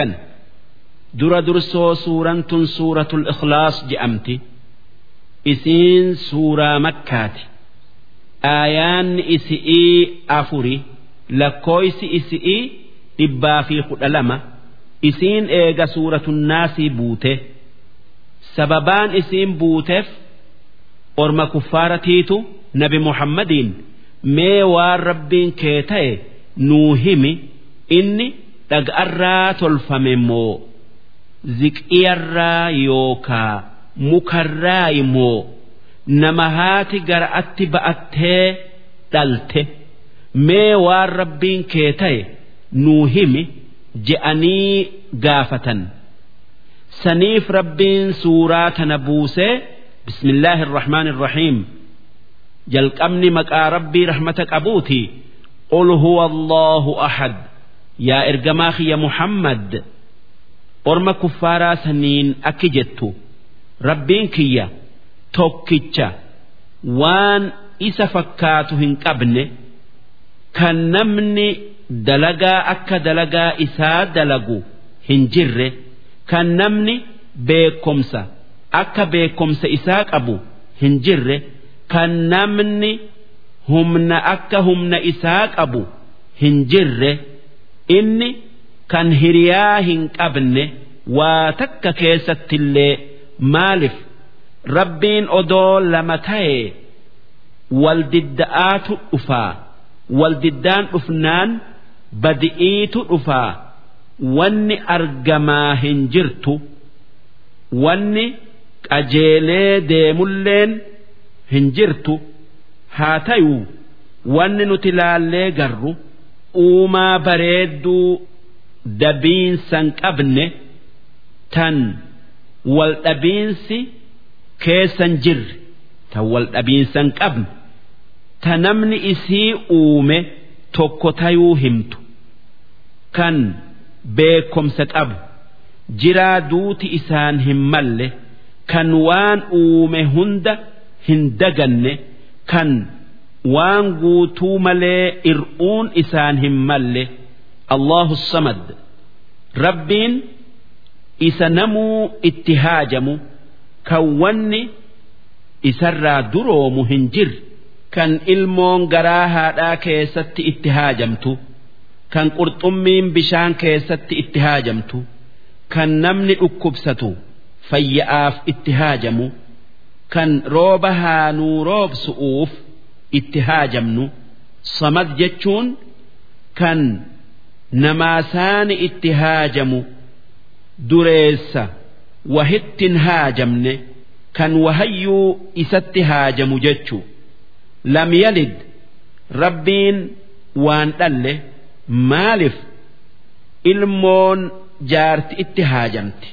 kan. Dura dursoo suuraan tun suuratul ikhlaas je'amti. Isiin suuraa makkaati. Aayaanni isi'ii afuri lakkooysi isi'ii dhibbaa fi kudha lama isiin eega suuratun naasii buute. Sababaan isiin buuteef orma kuffaaratiitu nabi muhammadiin mee waan rabbiin kee ta'e nuu himi. Inni dhaga'arraa tolfame moo ziqiyarraa yookaa mukarraa immoo nama haati gara'atti ba'attee dhalte. Mee waan rabbiin kee ta'e nuu himi je'anii gaafatan. Saniif rabbiin suuraa tana buusee bismillaahi irrahmaan irrahiim jalqabni maqaa rabbii rahmata qabuuti qul huwa allaahu ahad yaa ergamaa kiyya muhammad orma kuffaaraa saniin akki jettu. Rabbiin kiyya tokkicha waan isa fakkaatu hin qabne kan namni dalagaa akka dalagaa isaa dalagu hin jirre kan namni beekomsa akka beekomsa isaa qabu hin jirre kan namni humna akka humna isaa qabu hin jirre inni kan hiriyaa hin qabne waa takka keessattillee maaliif rabbiin odoo lama ta'e waldidda'aatu dhufaa waldiddaan dhufnaan badi'iitu dhufaa wanni argamaa hin jirtu wanni qajeelee deemulleen hin jirtu haa tayuu wanni nuti laallee garru uumaa bareedduu dabiinsan qabne tan wal dhabiinsi keessan jirre. Tan wal dhabiinsan qabne. Ta namni isii uume tokko tayuu himtu. Kan beekomsa qabu. Jiraa duuti isaan hin malle. Kan waan uume hunda hin daganne. Kan waan guutuu malee ir'uun isaan hin malle Allahu samad. Rabbiin isa namuu itti haajamu kan wanni isarraa duroomu hin jirre kan ilmoon garaa haadhaa keessatti itti haajamtu kan qurxummiin bishaan keessatti itti haajamtu kan namni dhukkubsatu fayya'aaf itti haajamu kan rooba haanuu roobsu'uuf itti haajamnu samad jechuun kan namaasaani itti haajamu dureessa wahittin haajamne kan wahayyuu isatti haajamu jechuu lam yalid rabbiin waan dhalle maaliif ilmoon jaarti itti haajamti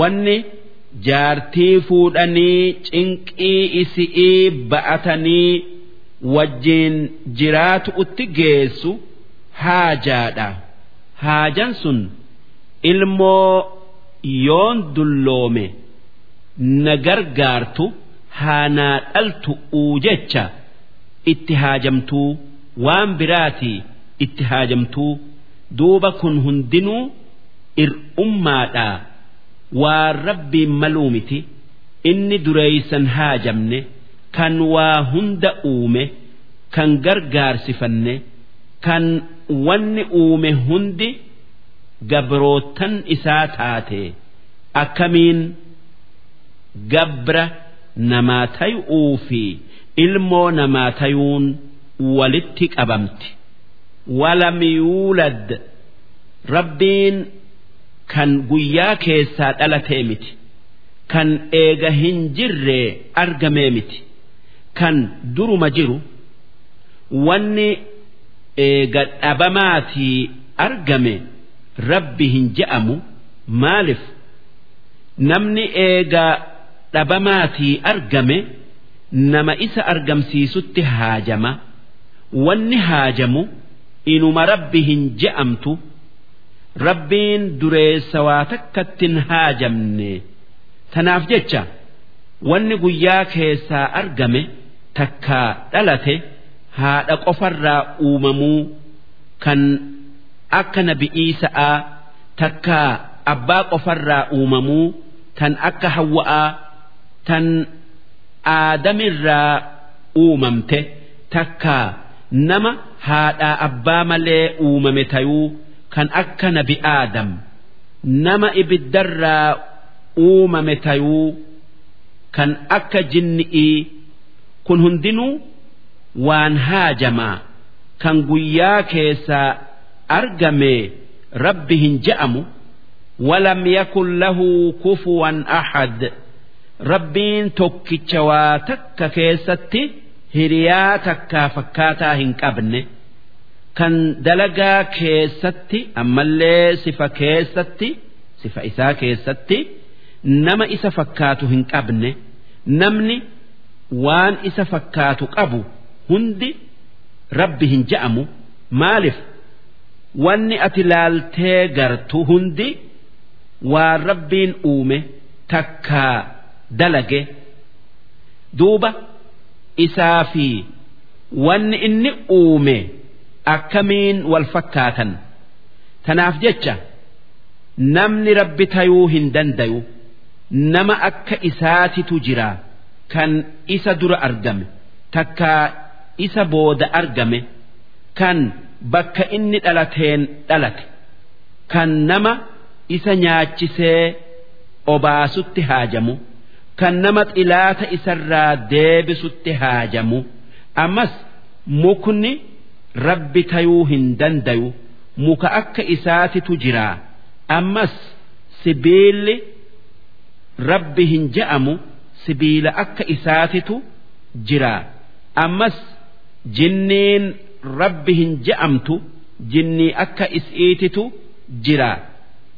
wanni jaartii fuudhanii cinqii isi'ii ba'atanii wajjiin jiraatu utti geessu haajaadha. Haajan sun ilmoo yoon dulloome na gargaartu haanaa dhaltu uu jecha itti haajamtuu waan biraatii itti haajamtuu duuba kun hundinuu ir'ummaadhaa waan rabbiin maluu miti inni dureeysan haajamne kan waa hunda uume kan gargaarsifanne kan wanni uume hundi gabrootan isaa taate. Akkamiin? Gabra namaa tayu'uu fi ilmoo namaa tayuun walitti qabamti. Walam yuulad? Rabbiin kan guyyaa keessaa dhalatee miti kan eega hin jirree argamee miti kan duruma jiru wanni eega dhabamaatii argame rabbi hin je'amu maaliif namni eega dhabamaatii argame nama isa argamsiisutti haajama wanni haajamu inuma rabbi hin je'amtu rabbiin dureessa waa takkattin haajamne tanaaf jecha? Wanni guyyaa keessaa argame takkaa dhalate haadha qofarraa uumamuu kan akka nabi Iisa'aa takka abbaa qofarraa uumamuu tan akka hawwa'aa tan aadamirraa uumamte takka nama haadhaa abbaa malee uumame tayuu kan akka nabi aadam nama ibiddarraa uumame tayuu kan akka jinni'ii kun hundinuu waan haajamaa kan guyyaa keessaa argame rabbi hin je'amu walam yakun lahu kufuwan axad rabbiin tokkicha waa takka keessatti hiriyaa takkaa fakkaataa hin qabne. Kan dalagaa keessatti ammallee sifa keessatti sifa isaa keessatti nama isa fakkaatu hin qabne. Namni waan isa fakkaatu qabu hundi rabbi hin ja'amu maaliif wanni ati laaltee gartu hundi waan rabbiin uume takkaa dalage. Duuba isaa fi wanni inni uume akkamiin wal fakkaatan? Tanaaf jecha namni rabbi tayuu hin dandayu. Nama akka isaatitu jiraa. Kan isa dura argame takkaa isa booda argame kan bakka inni dhalateen dhalate kan nama isa nyaachisee obaasutti haajamu kan nama xilaata isarraa deebisutti haajamu ammas mukni rabbi tayuu hin dandayu muka akka isaatitu jiraa ammas sibiilli rabbi hin je'amu sibiila akka isaatitu jiraa ammas jinniin rabbi hin je'amtu jinnii akka is'iititu jira.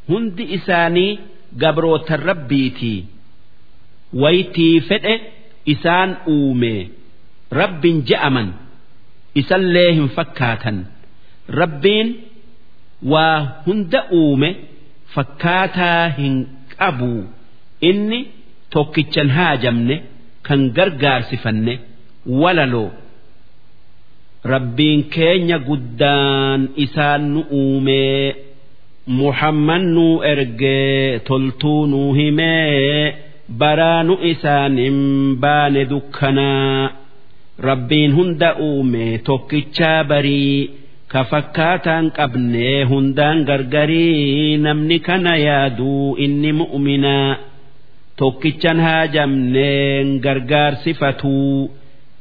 Hundi isaanii gabrootan rabbiitii waytii fedhe isaan uume. Rabbin je'aman isallee hin fakkaatan. Rabbiin waa hunda uume fakkaataa hin qabu. Inni tokkichan haajamne kan gargaarsifanne walaloo. Rabbiin keenya guddaan isaan nu uumee muhammad nuu ergee toltuu nuu himee baraa nu isaan hin baane dukkanaa. Rabbiin hunda uume tokkichaa barii ka fakkaataan qabnee hundaan gargarii namni kana yaaduu inni mu'minaa tokkichan haajamneen gargaarsifatuu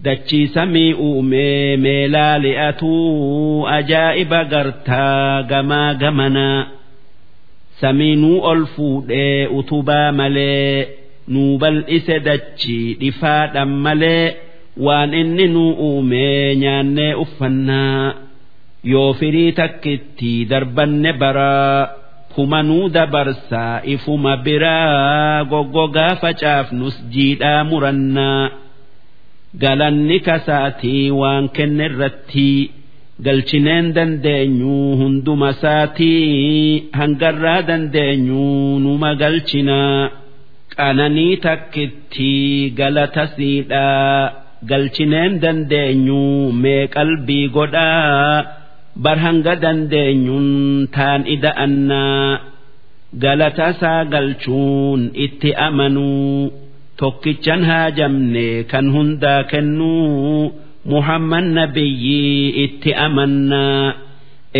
dachii samii uumee meelaa li'atuu ajaa'iba gartaa gamaa gamanaa samii nuu ol fuudhee utubaa malee nuu bal'ise dachii dhifaadhan malee waan inni nuu uumee nyaannee uffannaa. Yoo firii takkitti darbanne baraa kuma nuu dabarsaa ifuma biraa goggogaa facaafnus jiidhaa murannaa. galanni kasaatii waan kenne irratti galchineen dandeenyu hunduma saatii hangarraa dandeenyu numa galchinaa qananii takkitti galata siidhaa galchineen dandeenyu mee qalbii godhaa bar hanga dandeenyun taan ida'annaa galata isaa galchuun itti amanuu. tokkichan haajamne kan hundaa kennuu muhammad nabiyyii itti amannaa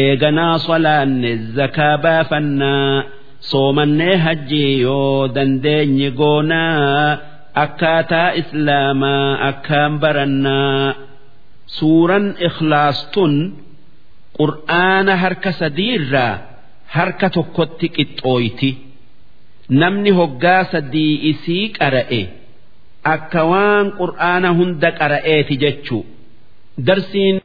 eeganaa solaanne zakaa baafannaa soomannee hajjii yoo dandeenye goonaa akkaataa islaamaa akkaan barannaa suuran ikhlaastun qur'aana harka sadiirraa harka tokkotti qixxooyti. namni hoggaa sadii isii qara'e akka waan qur'aana hunda qara'eeti jechuu darsiin